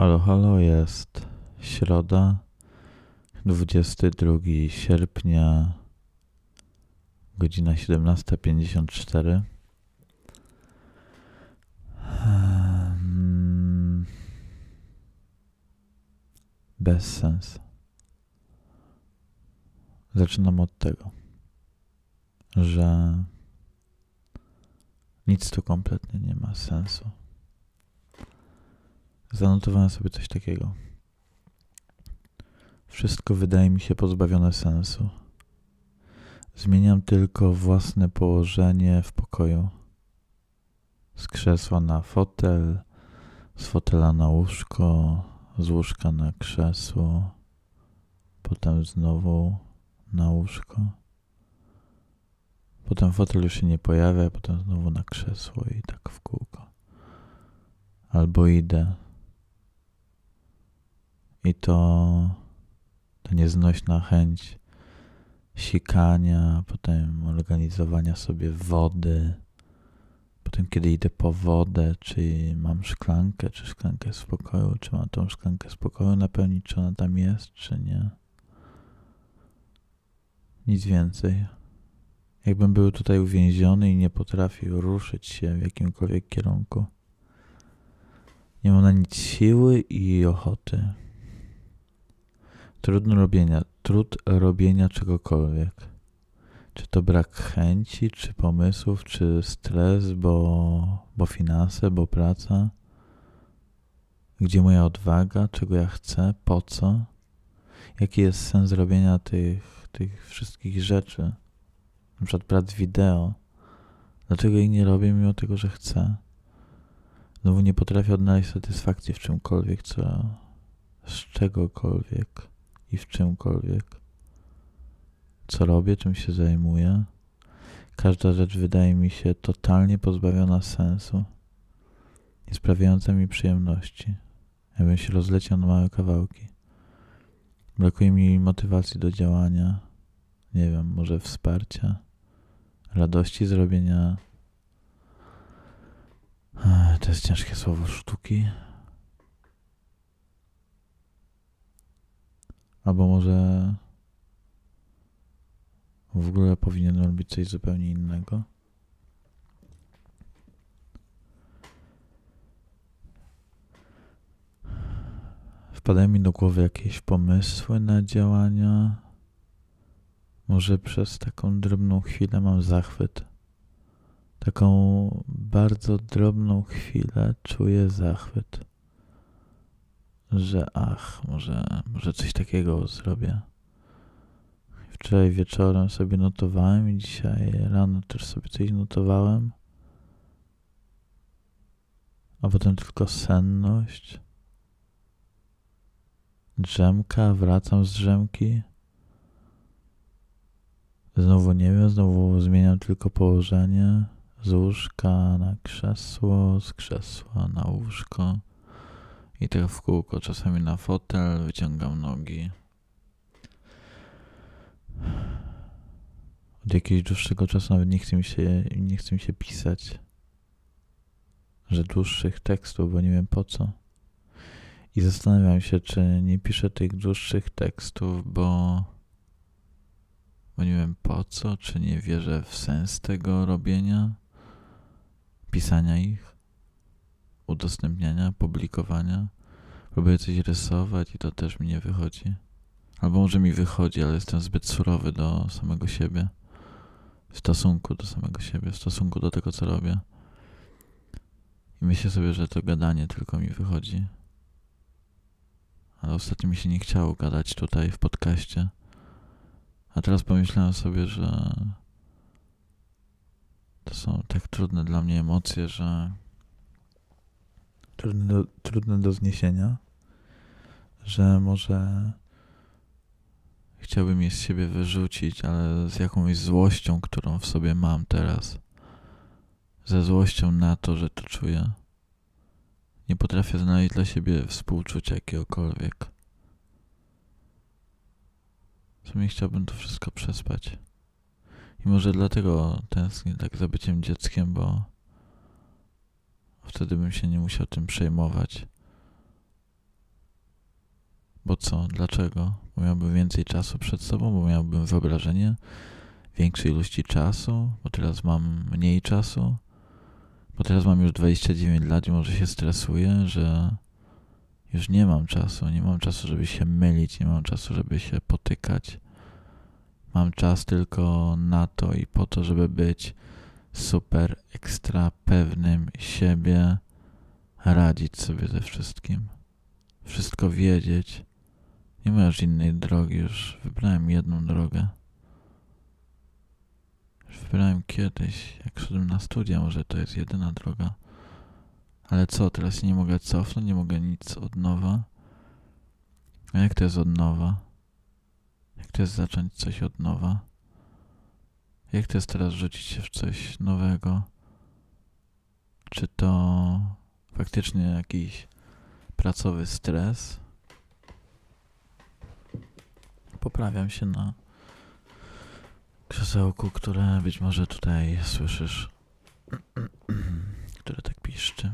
Halo, halo, jest środa, 22 sierpnia, godzina 17.54. Hmm. Bez sens. Zaczynam od tego, że nic tu kompletnie nie ma sensu zanotowałem sobie coś takiego. Wszystko wydaje mi się pozbawione sensu. Zmieniam tylko własne położenie w pokoju. Z krzesła na fotel, z fotela na łóżko, z łóżka na krzesło, potem znowu na łóżko. Potem fotel już się nie pojawia, potem znowu na krzesło i tak w kółko. Albo idę i to ta nieznośna chęć sikania, potem organizowania sobie wody, potem kiedy idę po wodę, czy mam szklankę, czy szklankę jest w pokoju, czy mam tą szklankę z pokoju napełnić, czy ona tam jest, czy nie. Nic więcej. Jakbym był tutaj uwięziony i nie potrafił ruszyć się w jakimkolwiek kierunku. Nie mam na nic siły i ochoty. Trudno robienia, trud robienia czegokolwiek. Czy to brak chęci, czy pomysłów, czy stres, bo, bo finanse, bo praca? Gdzie moja odwaga, czego ja chcę, po co? Jaki jest sens robienia tych, tych wszystkich rzeczy? Na przykład prac wideo. Dlaczego jej nie robię, mimo tego, że chcę? Znowu nie potrafię odnaleźć satysfakcji w czymkolwiek, co z czegokolwiek i w czymkolwiek. Co robię, czym się zajmuję. Każda rzecz wydaje mi się totalnie pozbawiona sensu i sprawiająca mi przyjemności. Jakbym się rozleciał na małe kawałki. Brakuje mi motywacji do działania, nie wiem, może wsparcia, radości zrobienia. To jest ciężkie słowo sztuki. Albo może w ogóle powinien robić coś zupełnie innego. Wpadają mi do głowy jakieś pomysły na działania. Może przez taką drobną chwilę mam zachwyt. Taką bardzo drobną chwilę czuję zachwyt że ach, może, może coś takiego zrobię. Wczoraj wieczorem sobie notowałem i dzisiaj rano też sobie coś notowałem. A potem tylko senność. Drzemka, wracam z drzemki. Znowu nie wiem, znowu zmieniam tylko położenie. Z łóżka na krzesło, z krzesła na łóżko. I tak w kółko, czasami na fotel, wyciągam nogi. Od jakiegoś dłuższego czasu nawet nie chce mi się, nie chce mi się pisać, że dłuższych tekstów, bo nie wiem po co. I zastanawiam się, czy nie piszę tych dłuższych tekstów, bo, bo nie wiem po co, czy nie wierzę w sens tego robienia, pisania ich udostępniania, publikowania. Próbuję coś rysować i to też mi nie wychodzi. Albo może mi wychodzi, ale jestem zbyt surowy do samego siebie. W stosunku do samego siebie, w stosunku do tego, co robię. I myślę sobie, że to gadanie tylko mi wychodzi. Ale ostatnio mi się nie chciało gadać tutaj w podcaście. A teraz pomyślałem sobie, że to są tak trudne dla mnie emocje, że trudne do, trudne do zniesienia, że może chciałbym je z siebie wyrzucić, ale z jakąś złością, którą w sobie mam teraz. Ze złością na to, że to czuję. Nie potrafię znaleźć dla siebie współczucia jakiegokolwiek. W sumie chciałbym to wszystko przespać. I może dlatego tęsknię tak za byciem dzieckiem, bo Wtedy bym się nie musiał tym przejmować. Bo co? Dlaczego? Bo miałbym więcej czasu przed sobą, bo miałbym wyobrażenie większej ilości czasu, bo teraz mam mniej czasu, bo teraz mam już 29 lat i może się stresuję, że już nie mam czasu, nie mam czasu, żeby się mylić, nie mam czasu, żeby się potykać. Mam czas tylko na to i po to, żeby być super ekstra pewnym siebie, radzić sobie ze wszystkim, wszystko wiedzieć. Nie masz innej drogi, już wybrałem jedną drogę. Już wybrałem kiedyś, jak szedłem na studia, może to jest jedyna droga. Ale co, teraz nie mogę cofnąć, nie mogę nic od nowa. A jak to jest od nowa? Jak to jest zacząć coś od nowa? Jak to jest teraz rzucić się w coś nowego? Czy to faktycznie jakiś pracowy stres? Poprawiam się na krzesełku, które być może tutaj słyszysz, które tak piszczy.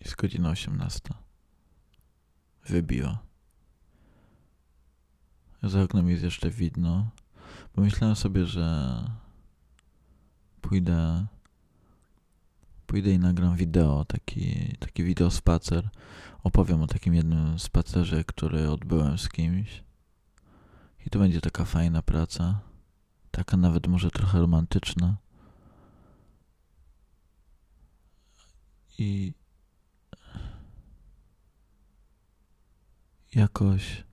Jest godzina 18. Wybiła. Za oknem jest jeszcze widno. Pomyślałem sobie, że pójdę pójdę i nagram wideo, taki, taki wideo spacer. Opowiem o takim jednym spacerze, który odbyłem z kimś. I to będzie taka fajna praca. Taka nawet może trochę romantyczna. I jakoś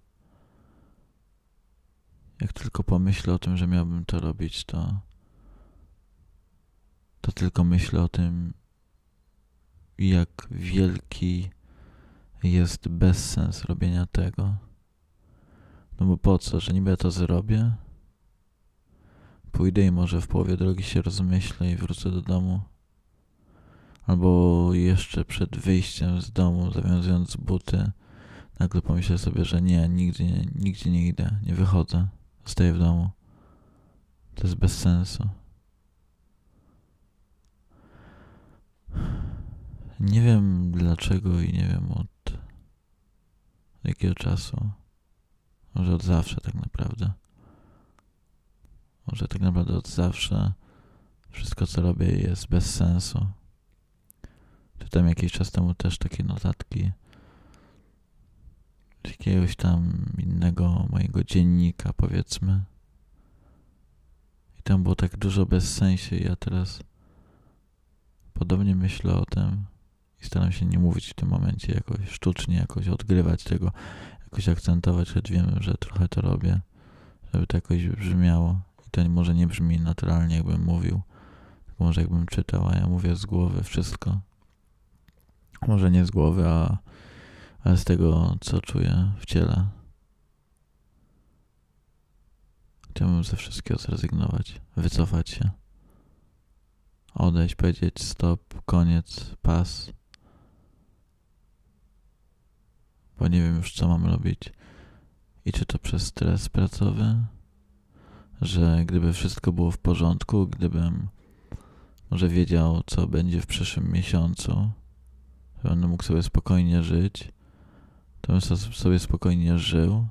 jak tylko pomyślę o tym, że miałbym to robić, to to tylko myślę o tym, jak wielki jest bezsens robienia tego. No bo po co, że niby ja to zrobię? Pójdę i może w połowie drogi się rozmyślę i wrócę do domu. Albo jeszcze przed wyjściem z domu, zawiązując buty, nagle pomyślę sobie, że nie, nigdzie, nigdzie nie idę, nie wychodzę, zostaję w domu. To jest bez sensu. Nie wiem dlaczego i nie wiem od jakiego czasu. Może od zawsze tak naprawdę. Może tak naprawdę od zawsze wszystko co robię jest bez sensu. Czytam jakiś czas temu też takie notatki z jakiegoś tam innego mojego dziennika powiedzmy. I tam było tak dużo bez sensu ja teraz podobnie myślę o tym i staram się nie mówić w tym momencie jakoś sztucznie, jakoś odgrywać tego, jakoś akcentować, choć wiem, że trochę to robię, żeby to jakoś brzmiało. I to może nie brzmi naturalnie, jakbym mówił, może jakbym czytał, a ja mówię z głowy wszystko. Może nie z głowy, a, a z tego, co czuję w ciele. Chciałbym ze wszystkiego zrezygnować, wycofać się, odejść, powiedzieć stop, koniec, pas. bo nie wiem już co mam robić. I czy to przez stres pracowy, że gdyby wszystko było w porządku, gdybym może wiedział, co będzie w przyszłym miesiącu, że będę mógł sobie spokojnie żyć, to bym sobie spokojnie żył,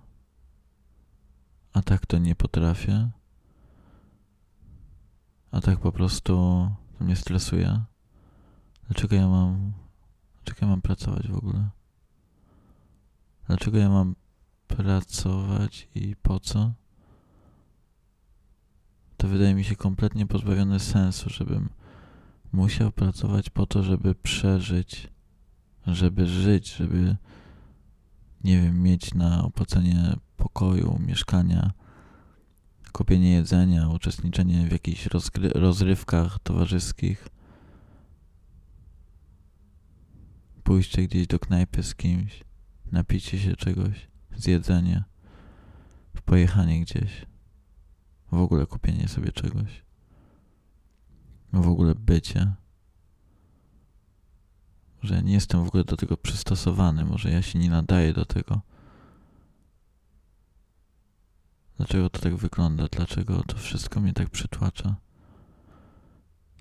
a tak to nie potrafię. A tak po prostu to mnie stresuje. Dlaczego ja mam, dlaczego ja mam pracować w ogóle? Dlaczego ja mam pracować i po co? To wydaje mi się kompletnie pozbawione sensu, żebym musiał pracować po to, żeby przeżyć, żeby żyć, żeby, nie wiem, mieć na opłacenie pokoju, mieszkania, kupienie jedzenia, uczestniczenie w jakichś rozrywkach towarzyskich, pójście gdzieś do knajpy z kimś napicie się czegoś, zjedzenie, pojechanie gdzieś, w ogóle kupienie sobie czegoś, w ogóle bycie. Może ja nie jestem w ogóle do tego przystosowany, może ja się nie nadaję do tego. Dlaczego to tak wygląda? Dlaczego to wszystko mnie tak przytłacza?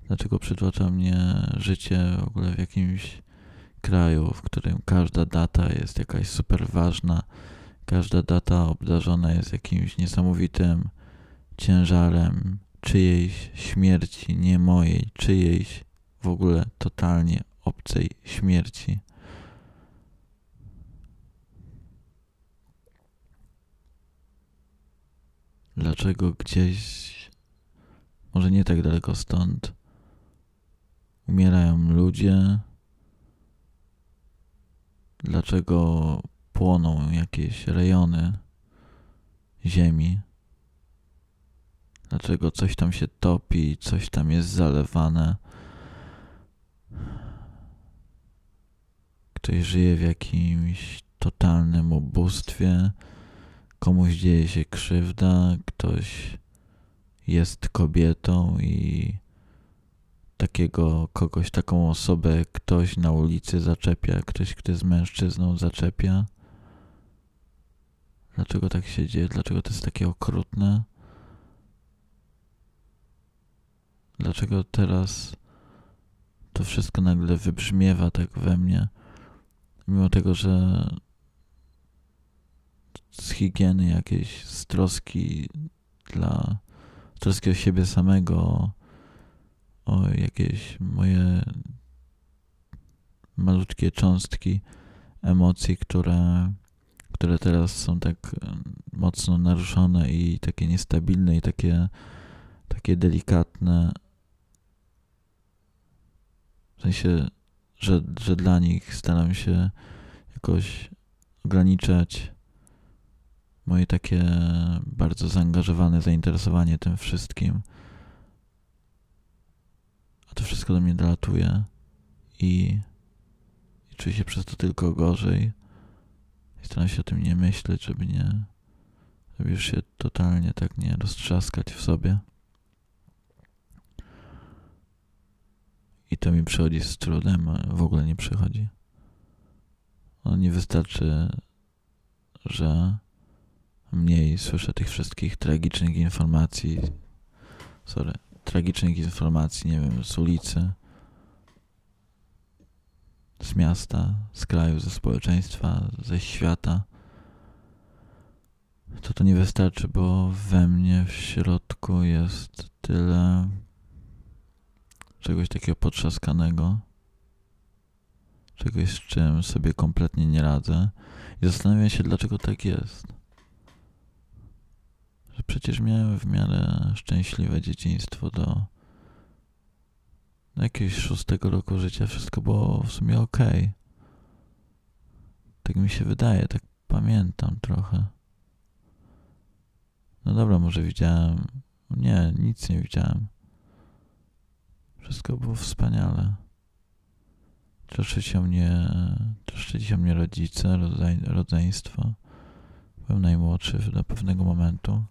Dlaczego przytłacza mnie życie w ogóle w jakimś kraju, w którym każda data jest jakaś super ważna, każda data obdarzona jest jakimś niesamowitym ciężarem czyjejś śmierci, nie mojej, czyjejś w ogóle totalnie obcej śmierci. Dlaczego gdzieś, może nie tak daleko stąd, umierają ludzie? Dlaczego płoną jakieś rejony ziemi? Dlaczego coś tam się topi, coś tam jest zalewane? Ktoś żyje w jakimś totalnym ubóstwie, komuś dzieje się krzywda, ktoś jest kobietą i takiego kogoś, taką osobę ktoś na ulicy zaczepia, ktoś, kto jest mężczyzną zaczepia. Dlaczego tak się dzieje? Dlaczego to jest takie okrutne? Dlaczego teraz to wszystko nagle wybrzmiewa tak we mnie, mimo tego, że z higieny jakiejś, z troski dla, troski o siebie samego, o jakieś moje malutkie cząstki emocji, które, które teraz są tak mocno naruszone i takie niestabilne i takie, takie delikatne. W sensie, że, że dla nich staram się jakoś ograniczać moje takie bardzo zaangażowane zainteresowanie tym wszystkim. A to wszystko do mnie dolatuje i, i czuję się przez to tylko gorzej. I staram się o tym nie myśleć, żeby nie, żeby już się totalnie tak nie roztrzaskać w sobie. I to mi przychodzi z trudem, a w ogóle nie przychodzi. No nie wystarczy, że mniej słyszę tych wszystkich tragicznych informacji. Sorry, tragicznych informacji, nie wiem, z ulicy, z miasta, z kraju, ze społeczeństwa, ze świata. To to nie wystarczy, bo we mnie w środku jest tyle czegoś takiego potrzaskanego, czegoś z czym sobie kompletnie nie radzę i zastanawiam się, dlaczego tak jest. Że przecież miałem w miarę szczęśliwe dzieciństwo do, jakiegoś szóstego roku życia. Wszystko było w sumie ok. Tak mi się wydaje, tak pamiętam trochę. No dobra, może widziałem. Nie, nic nie widziałem. Wszystko było wspaniale. Troszczyli się mnie, troszczyli mnie rodzice, rodzeństwo. Byłem najmłodszy do pewnego momentu.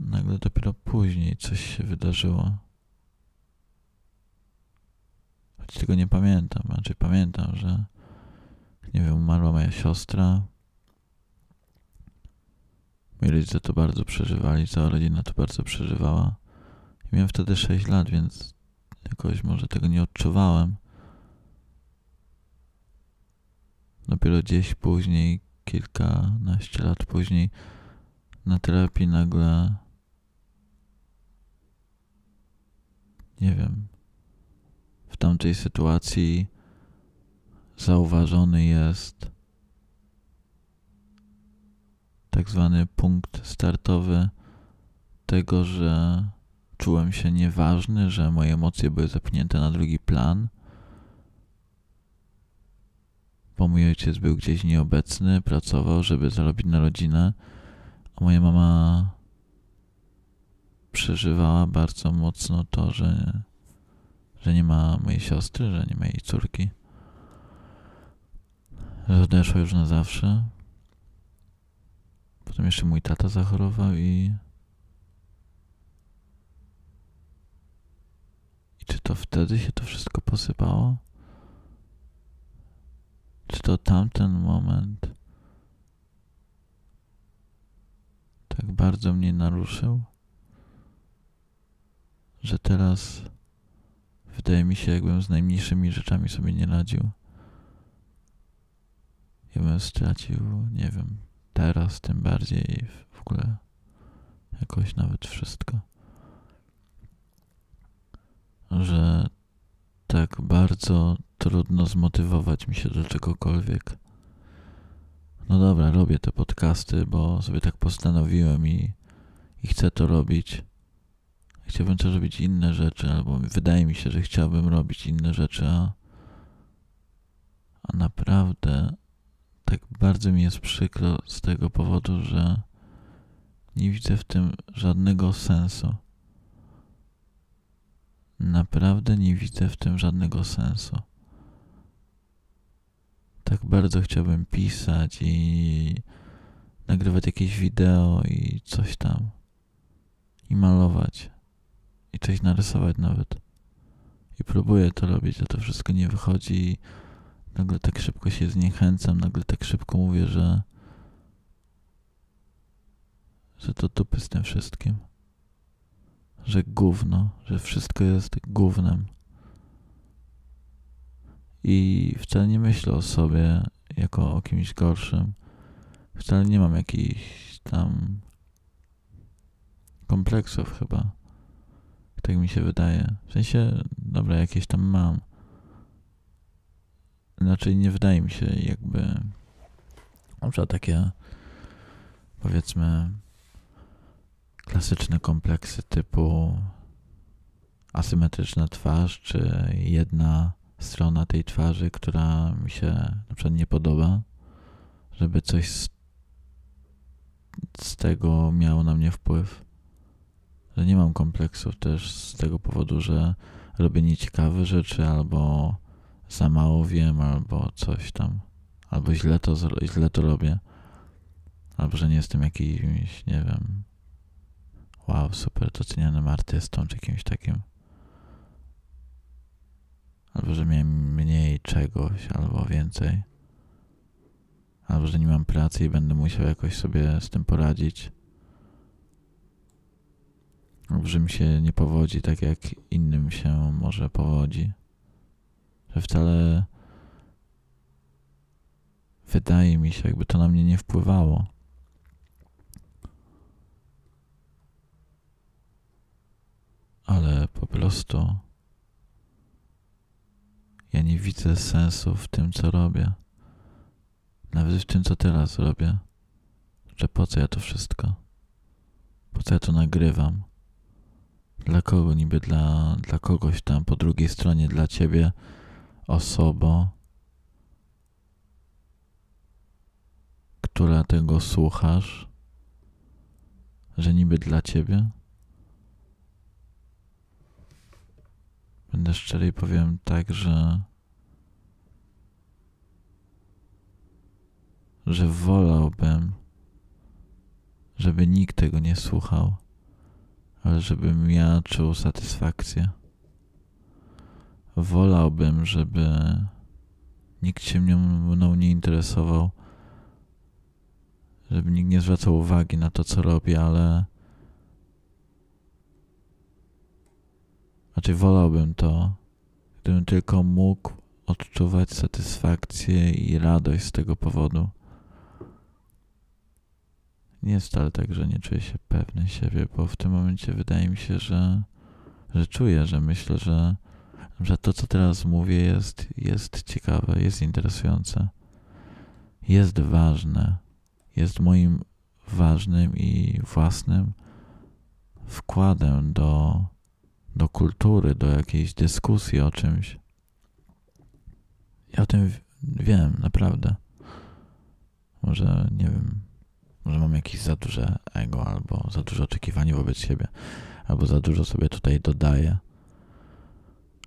Nagle dopiero później coś się wydarzyło. Choć tego nie pamiętam. Znaczy pamiętam, że nie wiem, umarła moja siostra. Moi rodzice to bardzo przeżywali, cała rodzina to bardzo przeżywała. I miałem wtedy 6 lat, więc jakoś może tego nie odczuwałem. Dopiero gdzieś później, kilkanaście lat później, na terapii nagle nie wiem, w tamtej sytuacji zauważony jest tak zwany punkt startowy tego, że czułem się nieważny, że moje emocje były zepchnięte na drugi plan, bo mój ojciec był gdzieś nieobecny, pracował, żeby zarobić na rodzinę, a moja mama przeżywała bardzo mocno to, że, że nie ma mojej siostry, że nie ma jej córki. Że odeszła już na zawsze. Potem jeszcze mój tata zachorował i. I czy to wtedy się to wszystko posypało? Czy to tamten moment tak bardzo mnie naruszył? że teraz wydaje mi się, jakbym z najmniejszymi rzeczami sobie nie radził. Ja bym stracił, nie wiem, teraz tym bardziej w ogóle jakoś nawet wszystko. Że tak bardzo trudno zmotywować mi się do czegokolwiek. No dobra, robię te podcasty, bo sobie tak postanowiłem i, i chcę to robić. Chciałbym też robić inne rzeczy, albo wydaje mi się, że chciałbym robić inne rzeczy, a, a naprawdę tak bardzo mi jest przykro z tego powodu, że nie widzę w tym żadnego sensu. Naprawdę nie widzę w tym żadnego sensu. Tak bardzo chciałbym pisać i nagrywać jakieś wideo i coś tam. I malować. I coś narysować nawet. I próbuję to robić, a to wszystko nie wychodzi. Nagle tak szybko się zniechęcam, nagle tak szybko mówię, że że to dupy z tym wszystkim. Że gówno, że wszystko jest gównem. I wcale nie myślę o sobie jako o kimś gorszym. Wcale nie mam jakichś tam kompleksów chyba. Tak mi się wydaje. W sensie, dobra, jakieś tam mam. Znaczy nie wydaje mi się jakby przykład takie powiedzmy klasyczne kompleksy typu asymetryczna twarz, czy jedna strona tej twarzy, która mi się na przykład nie podoba, żeby coś z, z tego miało na mnie wpływ. Że nie mam kompleksów też z tego powodu, że robię nieciekawe rzeczy, albo za mało wiem, albo coś tam, albo źle to, źle to robię, albo że nie jestem jakimś, nie wiem, wow, super docenianym artystą, czy kimś takim. Albo że miałem mniej czegoś, albo więcej. Albo że nie mam pracy i będę musiał jakoś sobie z tym poradzić. Albo że mi się nie powodzi tak, jak innym się może powodzi. Że wcale wydaje mi się, jakby to na mnie nie wpływało. Ale po prostu ja nie widzę sensu w tym, co robię. Nawet w tym, co teraz robię. Że po co ja to wszystko? Po co ja to nagrywam? Dla kogo niby? Dla, dla kogoś tam po drugiej stronie, dla ciebie, osobo, która tego słuchasz, że niby dla ciebie? Będę szczery i powiem tak, że że wolałbym, żeby nikt tego nie słuchał, ale żebym ja czuł satysfakcję. Wolałbym, żeby nikt się mną nie interesował, żeby nikt nie zwracał uwagi na to, co robię, ale Znaczy wolałbym to, gdybym tylko mógł odczuwać satysfakcję i radość z tego powodu. Nie jest wcale tak, że nie czuję się pewny siebie, bo w tym momencie wydaje mi się, że, że czuję, że myślę, że, że to, co teraz mówię, jest, jest ciekawe, jest interesujące, jest ważne, jest moim ważnym i własnym wkładem do do kultury, do jakiejś dyskusji o czymś. Ja o tym wiem, naprawdę. Może, nie wiem, może mam jakieś za duże ego, albo za duże oczekiwanie wobec siebie, albo za dużo sobie tutaj dodaję.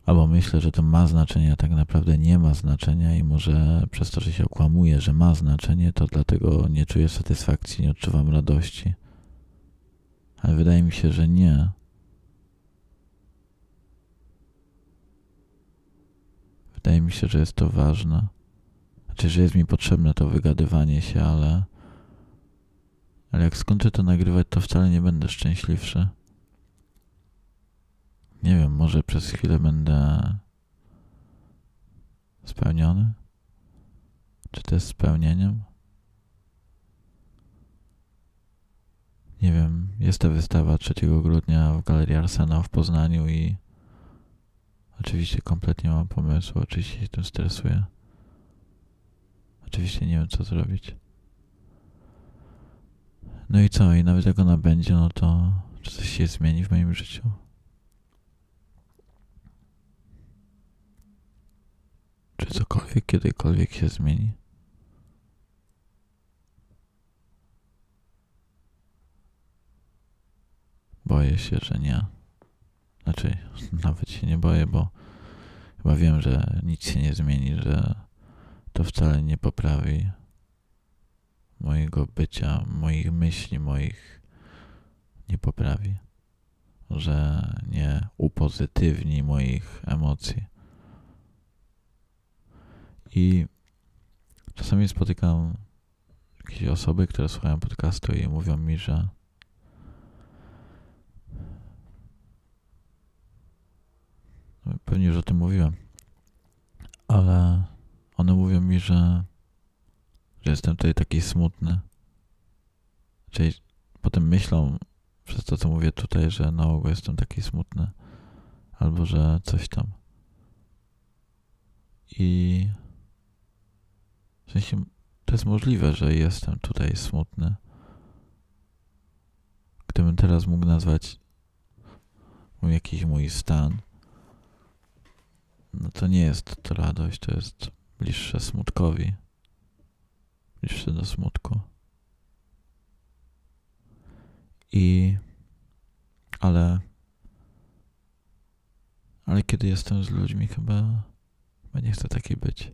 Albo myślę, że to ma znaczenie, a tak naprawdę nie ma znaczenia i może przez to, że się okłamuję, że ma znaczenie, to dlatego nie czuję satysfakcji, nie odczuwam radości. Ale wydaje mi się, że nie, Wydaje mi się, że jest to ważne. Znaczy, że jest mi potrzebne to wygadywanie się, ale. Ale jak skończę to nagrywać, to wcale nie będę szczęśliwszy. Nie wiem, może przez chwilę będę spełniony? Czy to jest spełnieniem? Nie wiem, jest ta wystawa 3 grudnia w Galerii Arsenał w Poznaniu i oczywiście kompletnie mam pomysłu, oczywiście się tym stresuję. Oczywiście nie wiem, co zrobić. No i co? I nawet jak ona będzie, no to czy coś się zmieni w moim życiu? Czy cokolwiek kiedykolwiek się zmieni? Boję się, że nie. Znaczy, nawet się nie boję, bo chyba wiem, że nic się nie zmieni, że to wcale nie poprawi mojego bycia, moich myśli, moich nie poprawi, że nie upozytywni moich emocji. I czasami spotykam jakieś osoby, które słuchają podcastu i mówią mi, że pewnie już o tym mówiłem, ale one mówią mi, że, że jestem tutaj taki smutny. Czyli potem myślą przez to, co mówię tutaj, że na ogół jestem taki smutny, albo że coś tam. I w sensie to jest możliwe, że jestem tutaj smutny. Gdybym teraz mógł nazwać jakiś mój stan, no to nie jest to radość, to jest bliższe smutkowi, bliższe do smutku. I ale ale kiedy jestem z ludźmi, chyba, chyba nie chcę taki być.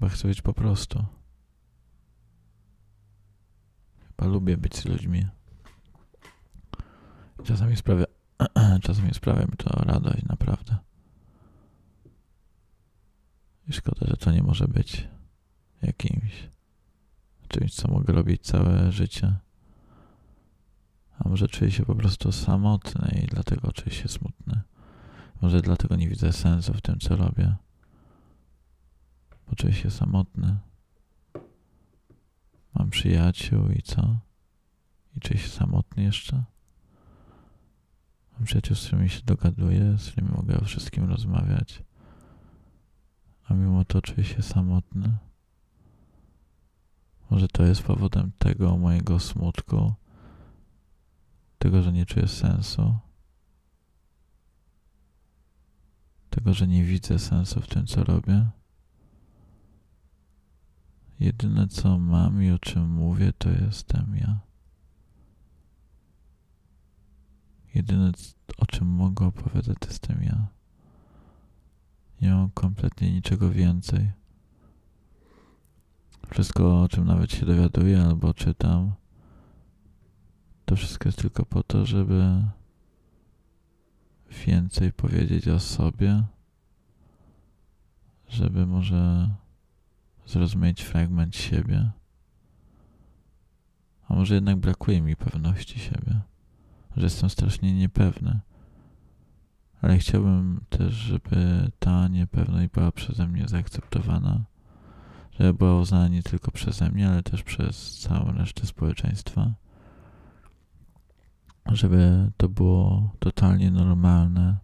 Chyba chcę być po prostu. Chyba lubię być z ludźmi. Czasami sprawia, czasami sprawia mi to radość, naprawdę. I szkoda, że to nie może być jakimś czymś, co mogę robić całe życie. A może czuję się po prostu samotny i dlatego czuję się smutny. Może dlatego nie widzę sensu w tym, co robię. Bo czuję się samotny. Mam przyjaciół i co? I czuję się samotny jeszcze? Mam przyjaciół, z którymi się dogaduję, z którymi mogę o wszystkim rozmawiać a mimo to czuję się samotny. Może to jest powodem tego mojego smutku, tego, że nie czuję sensu, tego, że nie widzę sensu w tym, co robię. Jedyne, co mam i o czym mówię, to jestem ja. Jedyne, o czym mogę opowiadać, to jestem ja. Nie mam kompletnie niczego więcej. Wszystko, o czym nawet się dowiaduję albo czytam, to wszystko jest tylko po to, żeby więcej powiedzieć o sobie, żeby może zrozumieć fragment siebie. A może jednak brakuje mi pewności siebie, że jestem strasznie niepewny ale chciałbym też, żeby ta niepewność była przeze mnie zaakceptowana, żeby była uznana nie tylko przeze mnie, ale też przez całą resztę społeczeństwa. Żeby to było totalnie normalne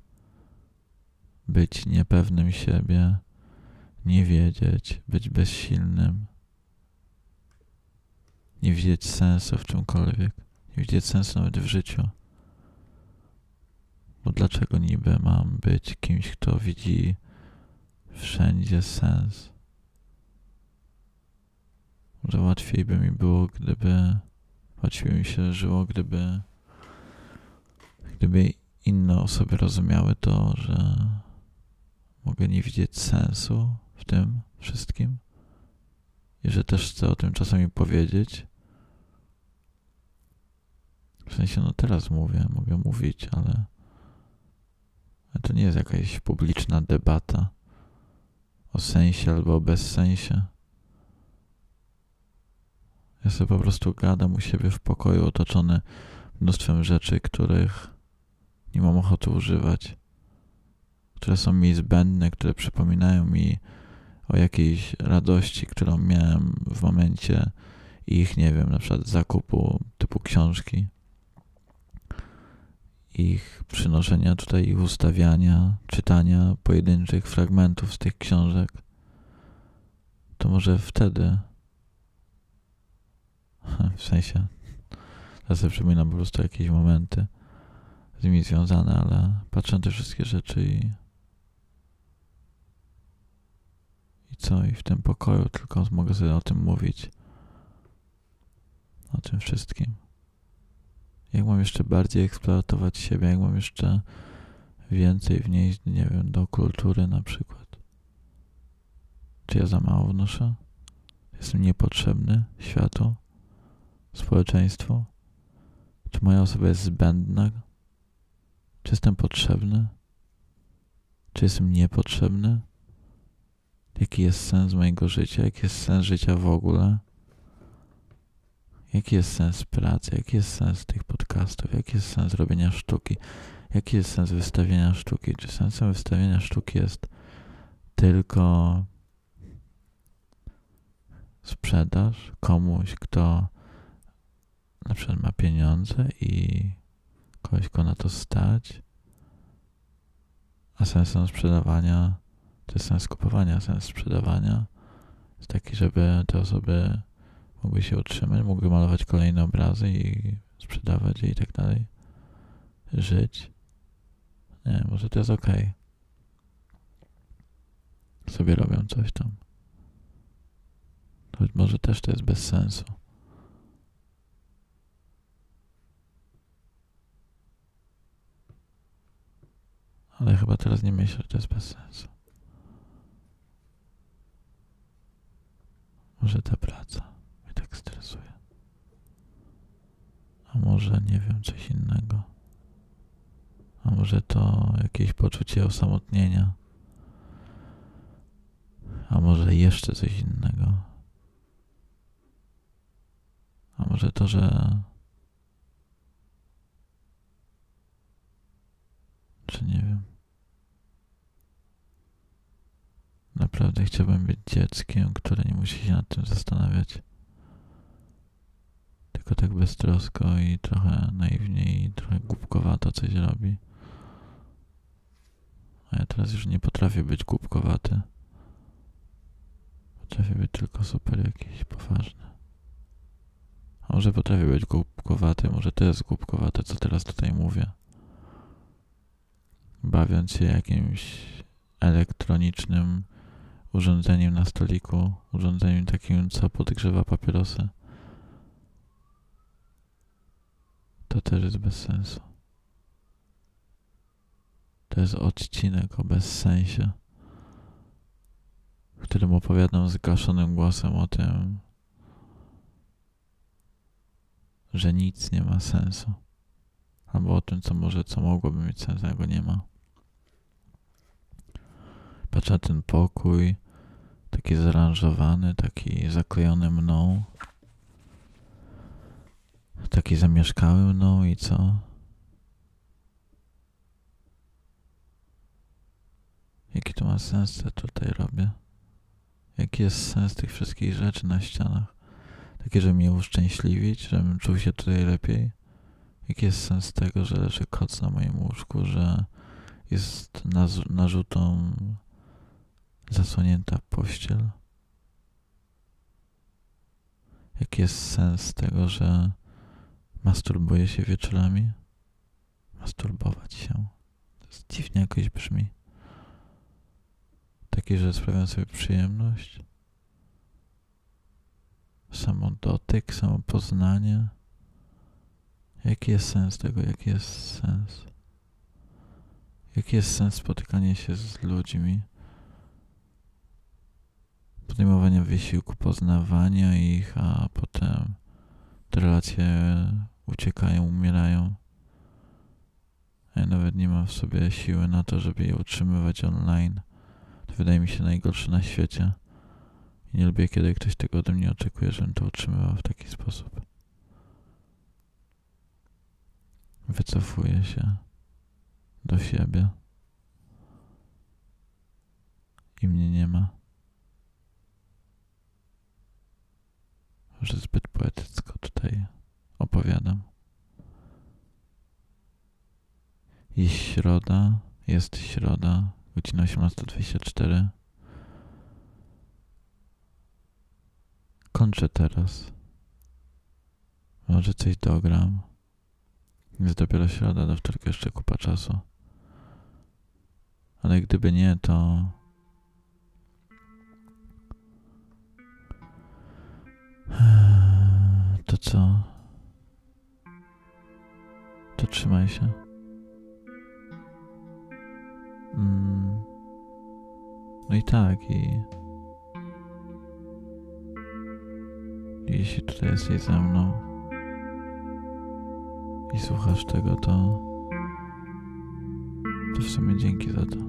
być niepewnym siebie, nie wiedzieć, być bezsilnym, nie widzieć sensu w czymkolwiek, nie widzieć sensu nawet w życiu. Bo dlaczego niby mam być kimś, kto widzi wszędzie sens? Może łatwiej by mi było, gdyby łatwiej mi się żyło, gdyby gdyby inne osoby rozumiały to, że mogę nie widzieć sensu tym wszystkim i że też chcę o tym czasami powiedzieć. W sensie, no teraz mówię, mogę mówić, ale to nie jest jakaś publiczna debata o sensie albo o bezsensie. Ja sobie po prostu gadam u siebie w pokoju, otoczony mnóstwem rzeczy, których nie mam ochoty używać, które są mi zbędne, które przypominają mi o jakiejś radości, którą miałem w momencie ich, nie wiem, na przykład zakupu typu książki, ich przynoszenia tutaj, ich ustawiania, czytania pojedynczych fragmentów z tych książek, to może wtedy, w sensie, ja sobie przypominam po prostu jakieś momenty z nimi związane, ale patrzę na te wszystkie rzeczy i co, i w tym pokoju tylko mogę sobie o tym mówić o tym wszystkim. Jak mam jeszcze bardziej eksploatować siebie, jak mam jeszcze więcej wnieść, nie wiem, do kultury na przykład. Czy ja za mało wnoszę? Jestem niepotrzebny światu, społeczeństwu? Czy moja osoba jest zbędna? Czy jestem potrzebny? Czy jestem niepotrzebny? Jaki jest sens mojego życia? Jaki jest sens życia w ogóle? Jaki jest sens pracy? Jaki jest sens tych podcastów? Jaki jest sens robienia sztuki? Jaki jest sens wystawienia sztuki? Czy sensem wystawienia sztuki jest tylko sprzedaż komuś, kto na przykład ma pieniądze i kogoś, kto na to stać? A sensem sprzedawania to jest sens kupowania, sens sprzedawania jest taki, żeby te osoby mogły się utrzymać, mogły malować kolejne obrazy i sprzedawać je i tak dalej. Żyć. Nie, może to jest ok. Sobie robią coś tam. Choć może też to jest bez sensu. Ale chyba teraz nie myślę, że to jest bez sensu. Może ta praca tak stresuje. A może nie wiem, coś innego. A może to jakieś poczucie osamotnienia. A może jeszcze coś innego. A może to, że. Czy nie wiem. Naprawdę chciałbym być dzieckiem, które nie musi się nad tym zastanawiać tylko tak beztrosko i trochę naiwnie i trochę głupkowato coś robi. A ja teraz już nie potrafię być głupkowaty. Potrafię być tylko super jakiś poważny. A może potrafię być głupkowaty, może to jest głupkowate, co teraz tutaj mówię. Bawiąc się jakimś elektronicznym urządzeniem na stoliku, urządzeniem takim, co podgrzewa papierosy. to też jest bez sensu. To jest odcinek o bezsensie, w którym opowiadam zgaszonym głosem o tym, że nic nie ma sensu. Albo o tym, co może, co mogłoby mieć sens, a go nie ma. Patrzę na ten pokój, taki zaaranżowany, taki zaklejony mną taki zamieszkały mną i co? Jaki to ma sens, co tutaj robię? Jaki jest sens tych wszystkich rzeczy na ścianach? Takie, żeby mnie uszczęśliwić, żebym czuł się tutaj lepiej? Jaki jest sens tego, że leży koc na moim łóżku, że jest narzutą zasłonięta pościel? Jaki jest sens tego, że Masturbuje się wieczorami? Masturbować się. To jest dziwnie jakoś brzmi. Takie, że sprawiam sobie przyjemność. Samo dotyk, samo poznanie. Jaki jest sens tego? Jaki jest sens? Jaki jest sens spotykania się z ludźmi? Podejmowania wysiłku, poznawania ich, a potem te relacje uciekają, umierają. Ja nawet nie mam w sobie siły na to, żeby je utrzymywać online. To wydaje mi się najgorsze na świecie. I nie lubię, kiedy ktoś tego ode mnie oczekuje, żebym to utrzymywał w taki sposób. Wycofuję się. do siebie. I mnie nie ma. Może zbyt poetycko tutaj opowiadam. I środa, jest środa, godzina 18.24. Kończę teraz. Może coś dogram. Jest dopiero środa, do wtorku jeszcze kupa czasu. Ale gdyby nie, to... To co? To trzymaj się. Mm. No i tak, i... Jeśli tutaj jesteś ze mną i słuchasz tego, to, to w sumie dzięki za to.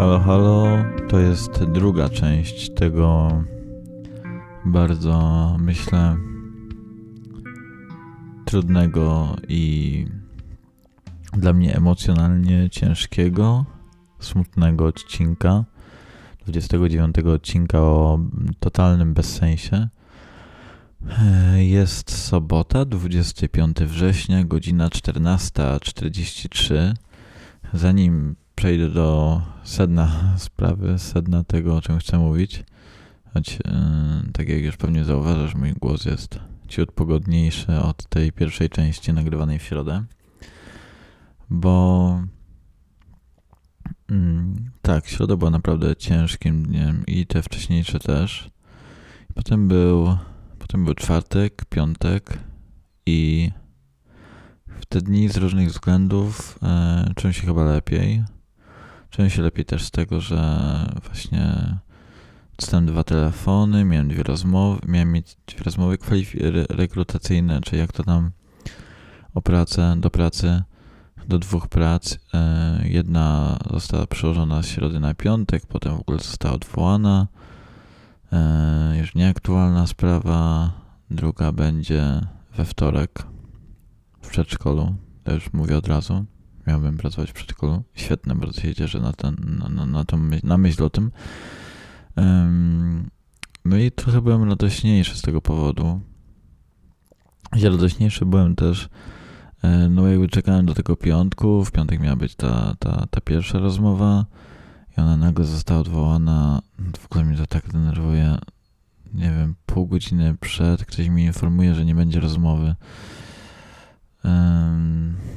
Halo, halo, to jest druga część tego bardzo, myślę, trudnego i dla mnie emocjonalnie ciężkiego, smutnego odcinka. 29 odcinka o totalnym bezsensie. Jest sobota, 25 września, godzina 14.43. Zanim przejdę do sedna sprawy, sedna tego, o czym chcę mówić. Choć, yy, tak jak już pewnie zauważasz, mój głos jest ciut pogodniejszy od tej pierwszej części nagrywanej w środę. Bo yy, tak, środa była naprawdę ciężkim dniem i te wcześniejsze też. Potem był, potem był czwartek, piątek i w te dni z różnych względów yy, czułem się chyba lepiej. Czułem się lepiej też z tego, że właśnie dostałem dwa telefony, miałem dwie rozmowy, miałem mieć dwie rozmowy rekrutacyjne, czy jak to tam o pracę, do pracy, do dwóch prac. E, jedna została przełożona z środy na piątek, potem w ogóle została odwołana. E, już nieaktualna sprawa. Druga będzie we wtorek w przedszkolu. Już mówię od razu. Miałbym pracować w przedszkolu. Świetne, bardzo się cieszę na, ten, na, na, na, tą na myśl o tym. No i trochę byłem radośniejszy z tego powodu. I radośniejszy byłem też, e, no jakby czekałem do tego piątku, w piątek miała być ta, ta, ta pierwsza rozmowa i ona nagle została odwołana. W ogóle mnie to tak denerwuje. Nie wiem, pół godziny przed ktoś mi informuje, że nie będzie rozmowy.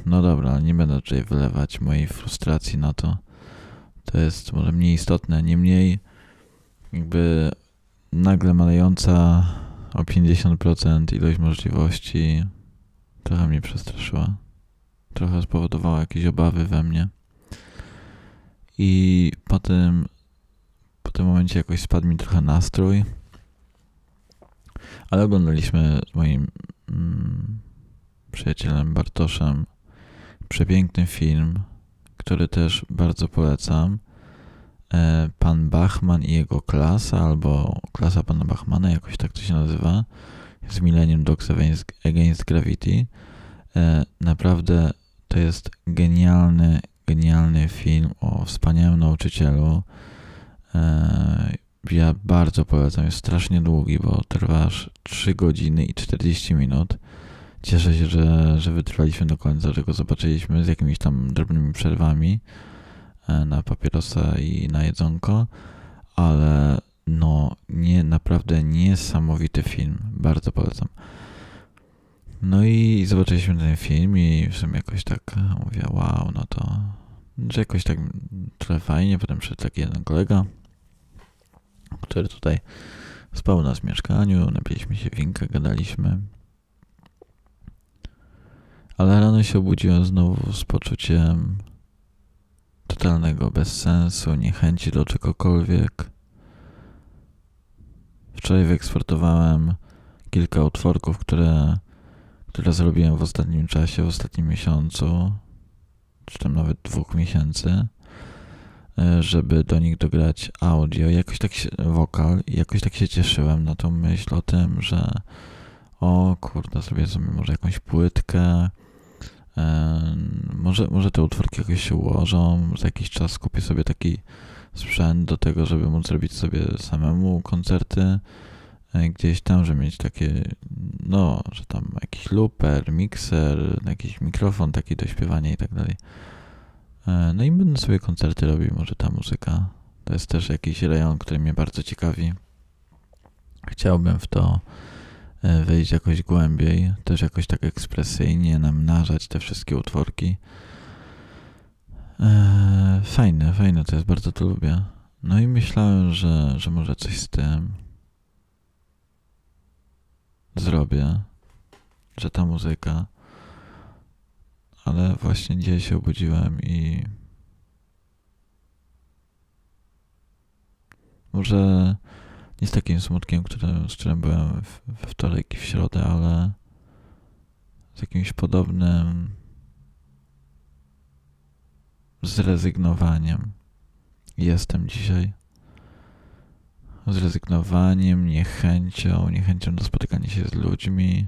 No dobra, nie będę tutaj wylewać mojej frustracji na to. To jest może mniej istotne. Niemniej, jakby nagle malejąca o 50% ilość możliwości trochę mnie przestraszyła. Trochę spowodowała jakieś obawy we mnie. I potem, po tym momencie jakoś spadł mi trochę nastrój. Ale oglądaliśmy z moim mm, przyjacielem Bartoszem przepiękny film, który też bardzo polecam. E, Pan Bachman i jego klasa, albo klasa pana Bachmana, jakoś tak to się nazywa, z Millennium Dogs Against Gravity. E, naprawdę to jest genialny, genialny film o wspaniałym nauczycielu. E, ja bardzo polecam, jest strasznie długi, bo trwa aż 3 godziny i 40 minut. Cieszę się, że, że wytrwaliśmy do końca, że go zobaczyliśmy z jakimiś tam drobnymi przerwami e, na papierosa i na jedzonko, ale no nie, naprawdę niesamowity film, bardzo polecam. No i zobaczyliśmy ten film i w sumie jakoś tak mówię, wow, no to, że jakoś tak trochę fajnie, potem przyszedł taki jeden kolega, który tutaj spał w mieszkaniu, napiliśmy się winka, gadaliśmy, ale rano się obudziłem znowu z poczuciem totalnego bezsensu, niechęci do czegokolwiek. Wczoraj wyeksportowałem kilka utworków, które, które zrobiłem w ostatnim czasie, w ostatnim miesiącu, czy tam nawet dwóch miesięcy, e, żeby do nich dograć audio, jakoś tak się, wokal, jakoś tak się cieszyłem na tą myśl o tym, że o kurde, zrobię sobie może jakąś płytkę, może, może te utworki jakoś się ułożą, za jakiś czas kupię sobie taki sprzęt do tego, żeby móc zrobić sobie samemu koncerty e, gdzieś tam, żeby mieć takie, no, że tam jakiś looper, mikser, jakiś mikrofon taki do śpiewania i tak dalej. E, no i będę sobie koncerty robił, może ta muzyka. To jest też jakiś rejon, który mnie bardzo ciekawi. Chciałbym w to wejść jakoś głębiej, też jakoś tak ekspresyjnie namnażać te wszystkie utworki. E, fajne, fajne to jest, bardzo to lubię. No i myślałem, że, że może coś z tym zrobię, że ta muzyka, ale właśnie dzisiaj się obudziłem i może nie z takim smutkiem, z którym byłem we wtorek i w środę, ale z jakimś podobnym zrezygnowaniem. Jestem dzisiaj. Zrezygnowaniem, niechęcią, niechęcią do spotykania się z ludźmi.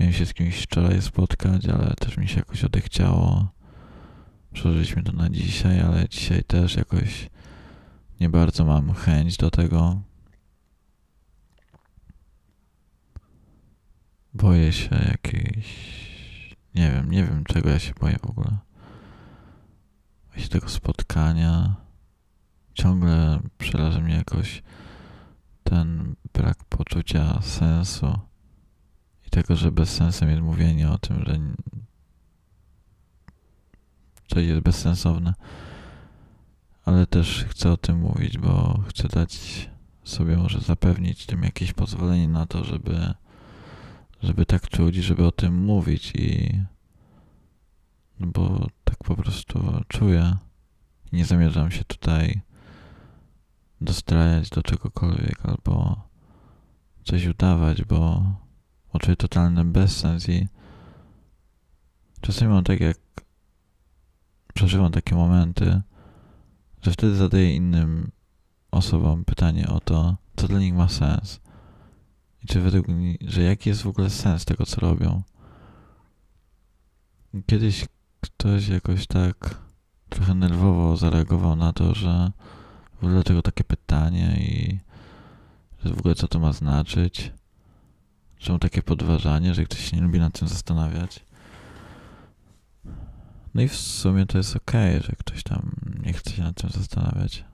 Miałem się z kimś wczoraj spotkać, ale też mi się jakoś odechciało. Przeżyliśmy to na dzisiaj, ale dzisiaj też jakoś nie bardzo mam chęć do tego. Boję się jakiejś. Nie wiem, nie wiem czego ja się boję w ogóle. Boję się tego spotkania. Ciągle przeraża mnie jakoś ten brak poczucia sensu i tego, że bez sensu jest mówienie o tym, że coś jest bezsensowne. Ale też chcę o tym mówić, bo chcę dać sobie może zapewnić tym jakieś pozwolenie na to, żeby żeby tak czuć żeby o tym mówić i no bo tak po prostu czuję. Nie zamierzam się tutaj dostrajać do czegokolwiek albo coś udawać, bo czuję totalny bezsens i czasami mam tak jak przeżywam takie momenty, że wtedy zadaję innym osobom pytanie o to, co dla nich ma sens. I czy według mnie, że jaki jest w ogóle sens tego, co robią? Kiedyś ktoś jakoś tak trochę nerwowo zareagował na to, że dlaczego takie pytanie i że w ogóle co to ma znaczyć. Czemu takie podważanie, że ktoś się nie lubi nad tym zastanawiać. No i w sumie to jest okej, okay, że ktoś tam nie chce się nad tym zastanawiać.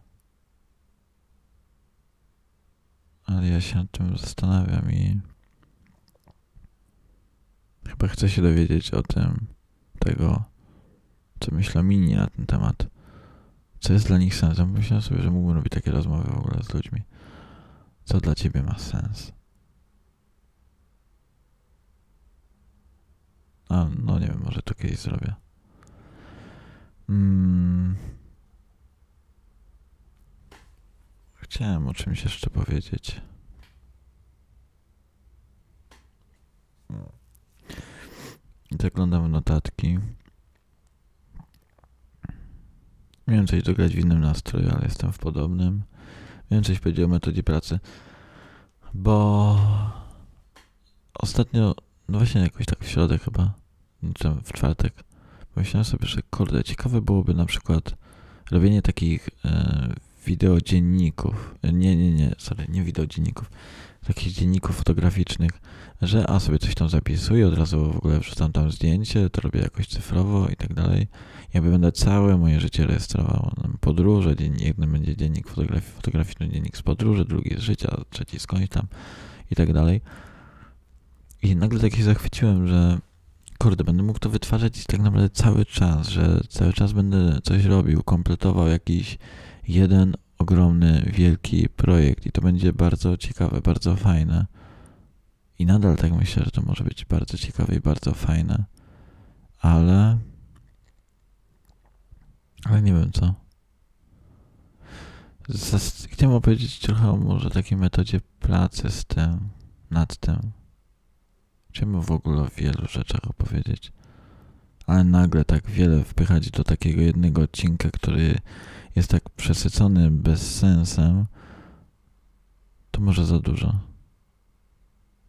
Ale ja się nad tym zastanawiam i chyba chcę się dowiedzieć o tym, tego, co myślą inni na ten temat. Co jest dla nich sensem? Myślałem sobie, że mógłbym robić takie rozmowy w ogóle z ludźmi. Co dla ciebie ma sens? A, no nie wiem, może to kiedyś zrobię. Hmm. Chciałem o czymś jeszcze powiedzieć. Zaglądam w notatki. Miałem coś dograć w innym nastroju, ale jestem w podobnym. Miałem coś powiedzieć o metodzie pracy, bo ostatnio, no właśnie jakoś tak w środę chyba, czy w czwartek, Pomyślałem sobie, że kurde, ciekawe byłoby na przykład robienie takich e, wideodzienników. Nie, nie, nie, sorry, nie wideodzienników. Takich dzienników fotograficznych, że a sobie coś tam zapisuję, od razu w ogóle wrzucam tam zdjęcie, to robię jakoś cyfrowo i tak dalej. Jakby będę całe moje życie rejestrował. Podróże, jeden będzie dziennik fotografi fotograficzny, dziennik z podróży, drugi z życia, trzeci skądś tam i tak dalej. I nagle tak się zachwyciłem, że kurde, będę mógł to wytwarzać tak naprawdę cały czas, że cały czas będę coś robił, kompletował jakiś jeden ogromny, wielki projekt i to będzie bardzo ciekawe, bardzo fajne. I nadal tak myślę, że to może być bardzo ciekawe i bardzo fajne. Ale. Ale nie wiem co. Chciałem opowiedzieć trochę o może takiej metodzie pracy z tym, nad tym. Chciałbym w ogóle o wielu rzeczach opowiedzieć, ale nagle tak wiele wpychać do takiego jednego odcinka, który jest tak przesycony bezsensem, to może za dużo.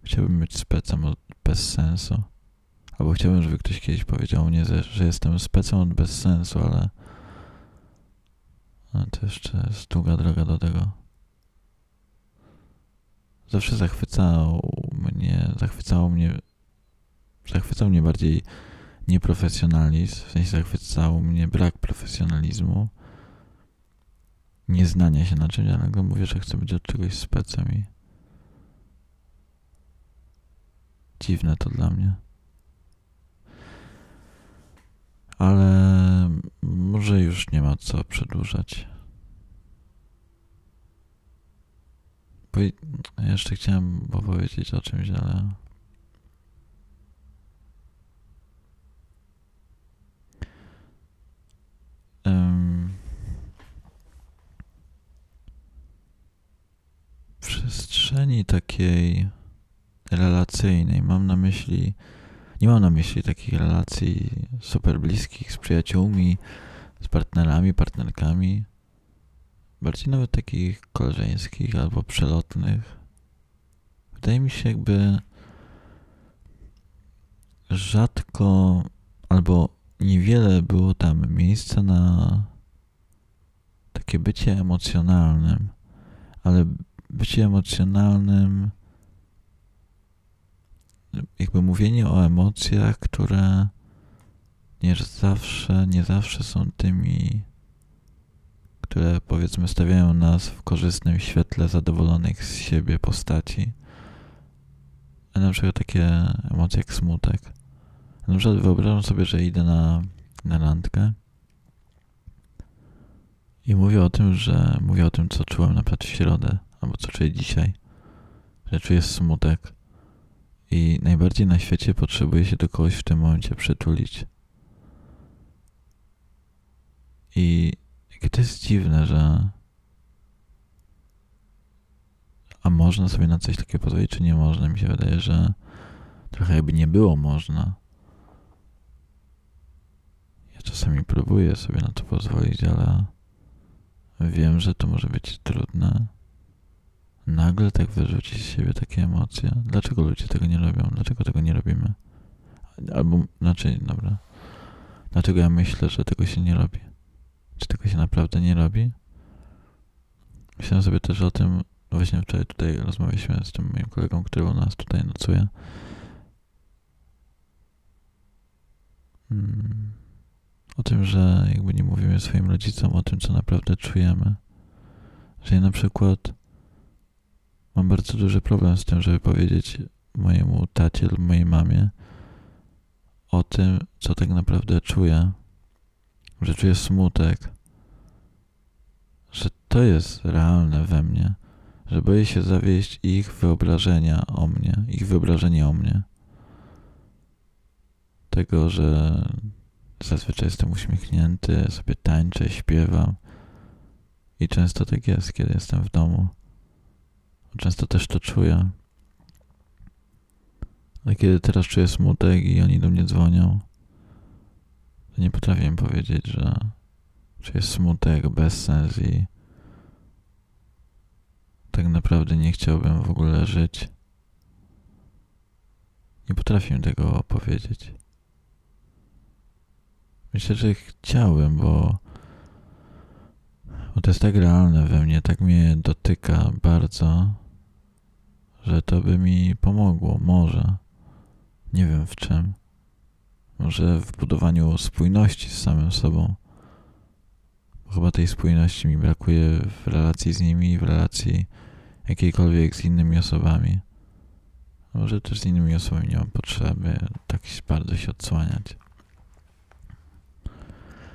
Chciałbym być specem od bezsensu. Albo chciałbym, żeby ktoś kiedyś powiedział mnie, że jestem specem od bezsensu, ale, ale to jeszcze jest długa droga do tego zawsze zachwycał mnie, zachwycało mnie, zachwycał mnie bardziej nieprofesjonalizm, w sensie zachwycał mnie brak profesjonalizmu, nieznania się na czymś, ale mówię, że chcę być od czegoś specem i dziwne to dla mnie. Ale może już nie ma co przedłużać. jeszcze chciałem opowiedzieć o czymś, ale. Um, w przestrzeni takiej relacyjnej mam na myśli, nie mam na myśli takich relacji super bliskich z przyjaciółmi, z partnerami, partnerkami bardziej nawet takich koleżeńskich albo przelotnych. Wydaje mi się, jakby rzadko albo niewiele było tam miejsca na takie bycie emocjonalnym, ale bycie emocjonalnym, jakby mówienie o emocjach, które nie zawsze, nie zawsze są tymi które powiedzmy stawiają nas w korzystnym świetle zadowolonych z siebie postaci. A na przykład takie emocje jak smutek. Na przykład wyobrażam sobie, że idę na, na randkę i mówię o tym, że mówię o tym, co czułem na przykład w środę, albo co czuję dzisiaj, że czuję smutek i najbardziej na świecie potrzebuję się do kogoś w tym momencie przytulić. I Jakie to jest dziwne, że. A można sobie na coś takiego pozwolić, czy nie można? Mi się wydaje, że trochę jakby nie było można. Ja czasami próbuję sobie na to pozwolić, ale wiem, że to może być trudne. Nagle tak wyrzucić z siebie takie emocje. Dlaczego ludzie tego nie robią? Dlaczego tego nie robimy? Albo, znaczy, dobra. Dlaczego ja myślę, że tego się nie robi? Czy tego się naprawdę nie robi? Myślałem sobie też o tym, właśnie wczoraj tutaj rozmawialiśmy z tym moim kolegą, który u nas tutaj nocuje. Hmm. O tym, że jakby nie mówimy swoim rodzicom o tym, co naprawdę czujemy. Że ja na przykład mam bardzo duży problem z tym, żeby powiedzieć mojemu tacie lub mojej mamie o tym, co tak naprawdę czuję. Że czuję smutek. Że to jest realne we mnie. Że boję się zawieść ich wyobrażenia o mnie, ich wyobrażenie o mnie. Tego, że zazwyczaj jestem uśmiechnięty, sobie tańczę, śpiewam. I często tak jest, kiedy jestem w domu. Często też to czuję. Ale kiedy teraz czuję smutek i oni do mnie dzwonią, to nie potrafię im powiedzieć, że czuję smutek, bezsens i tak naprawdę nie chciałbym w ogóle żyć. Nie potrafię tego powiedzieć. Myślę, że chciałem, bo, bo to jest tak realne we mnie, tak mnie dotyka bardzo, że to by mi pomogło, może. Nie wiem w czym. Może w budowaniu spójności z samym sobą. Bo chyba tej spójności mi brakuje w relacji z nimi, w relacji jakiejkolwiek z innymi osobami. Może też z innymi osobami nie mam potrzeby tak bardzo się odsłaniać.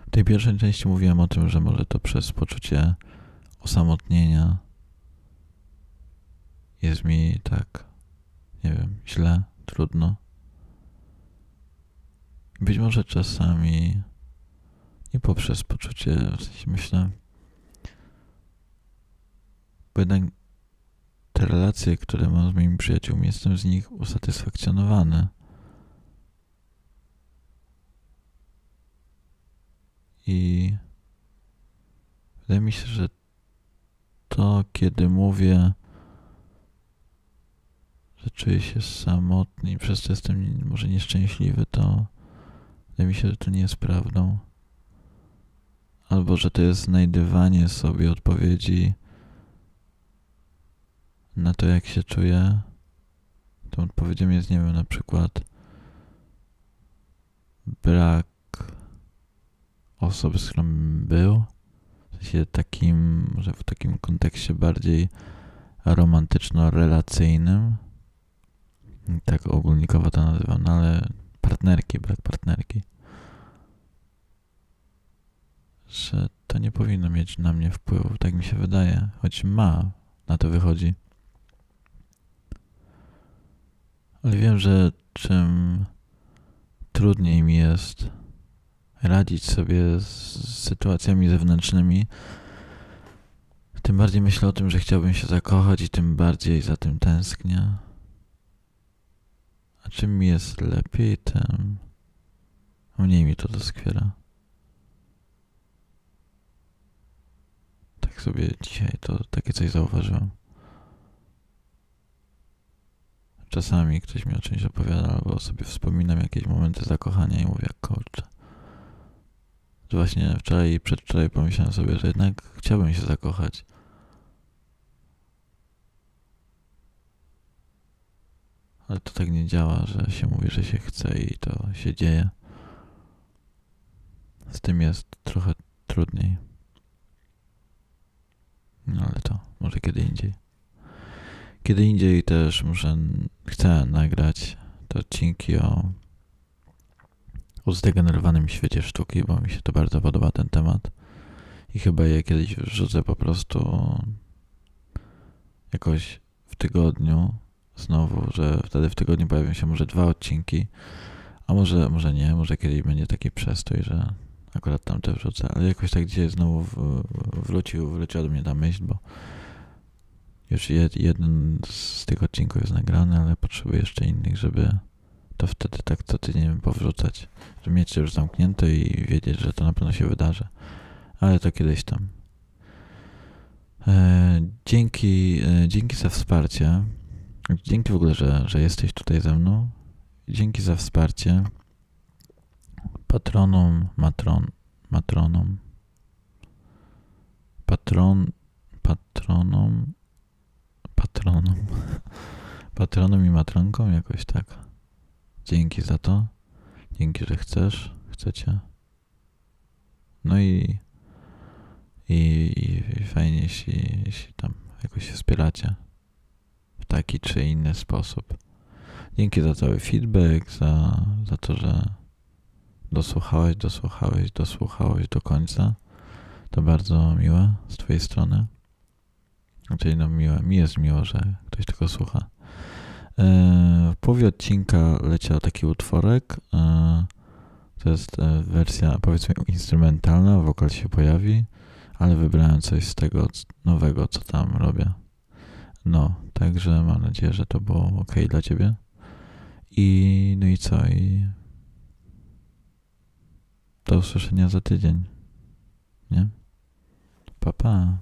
W tej pierwszej części mówiłem o tym, że może to przez poczucie osamotnienia jest mi tak, nie wiem, źle, trudno. Być może czasami nie poprzez poczucie, w sensie myślę, bo jednak te relacje, które mam z moimi przyjaciółmi, jestem z nich usatysfakcjonowany. I wydaje mi się, że to, kiedy mówię, że czuję się samotny i przez to jestem może nieszczęśliwy, to wydaje mi się, że to nie jest prawdą. Albo że to jest znajdywanie sobie odpowiedzi na to, jak się czuję. Tą odpowiedzią jest, nie wiem, na przykład brak osoby, z którą był. W sensie takim, że w takim kontekście bardziej romantyczno-relacyjnym. Tak ogólnikowo to nazywam, no ale partnerki, brak partnerki. Że to nie powinno mieć na mnie wpływu, tak mi się wydaje, choć ma, na to wychodzi. Ale wiem, że czym trudniej mi jest radzić sobie z sytuacjami zewnętrznymi, tym bardziej myślę o tym, że chciałbym się zakochać i tym bardziej za tym tęsknię. A czym jest lepiej, tym mniej mi to doskwiera. Tak sobie dzisiaj to takie coś zauważyłem. Czasami ktoś mi o czymś opowiada, albo sobie wspominam jakieś momenty zakochania i mówię, kurczę. Że właśnie wczoraj i przedwczoraj pomyślałem sobie, że jednak chciałbym się zakochać. Ale to tak nie działa, że się mówi, że się chce i to się dzieje. Z tym jest trochę trudniej. No ale to może kiedy indziej. Kiedy indziej też muszę, chcę nagrać te odcinki o, o zdegenerowanym świecie sztuki, bo mi się to bardzo podoba ten temat. I chyba je kiedyś wrzucę po prostu jakoś w tygodniu znowu, że wtedy w tygodniu pojawią się może dwa odcinki, a może, może nie, może kiedyś będzie taki przestój, że akurat tam te wrzucę, ale jakoś tak dzisiaj znowu wrócił, wróciła do mnie ta myśl, bo już jed, jeden z tych odcinków jest nagrany, ale potrzebuję jeszcze innych, żeby to wtedy tak co tydzień powrzucać. Żeby mieć już zamknięte i wiedzieć, że to na pewno się wydarzy. Ale to kiedyś tam. E, dzięki, e, dzięki za wsparcie. Dzięki w ogóle, że, że jesteś tutaj ze mną. Dzięki za wsparcie. patronom, matron, matronom, patron, patronom, patronom, patronom i matronkom jakoś tak. Dzięki za to. Dzięki, że chcesz, chcecie. No i, i, i fajnie, jeśli, jeśli tam jakoś się wspieracie taki czy inny sposób. Dzięki za cały feedback, za, za to, że dosłuchałeś, dosłuchałeś, dosłuchałeś do końca. To bardzo miłe z Twojej strony. Czyli no miłe, mi jest miło, że ktoś tego słucha. E, w połowie odcinka leciał taki utworek. E, to jest e, wersja powiedzmy instrumentalna, wokal się pojawi, ale wybrałem coś z tego nowego, co tam robię. No, także mam nadzieję, że to było ok dla Ciebie. I no i co? I do usłyszenia za tydzień. Nie? Pa, pa.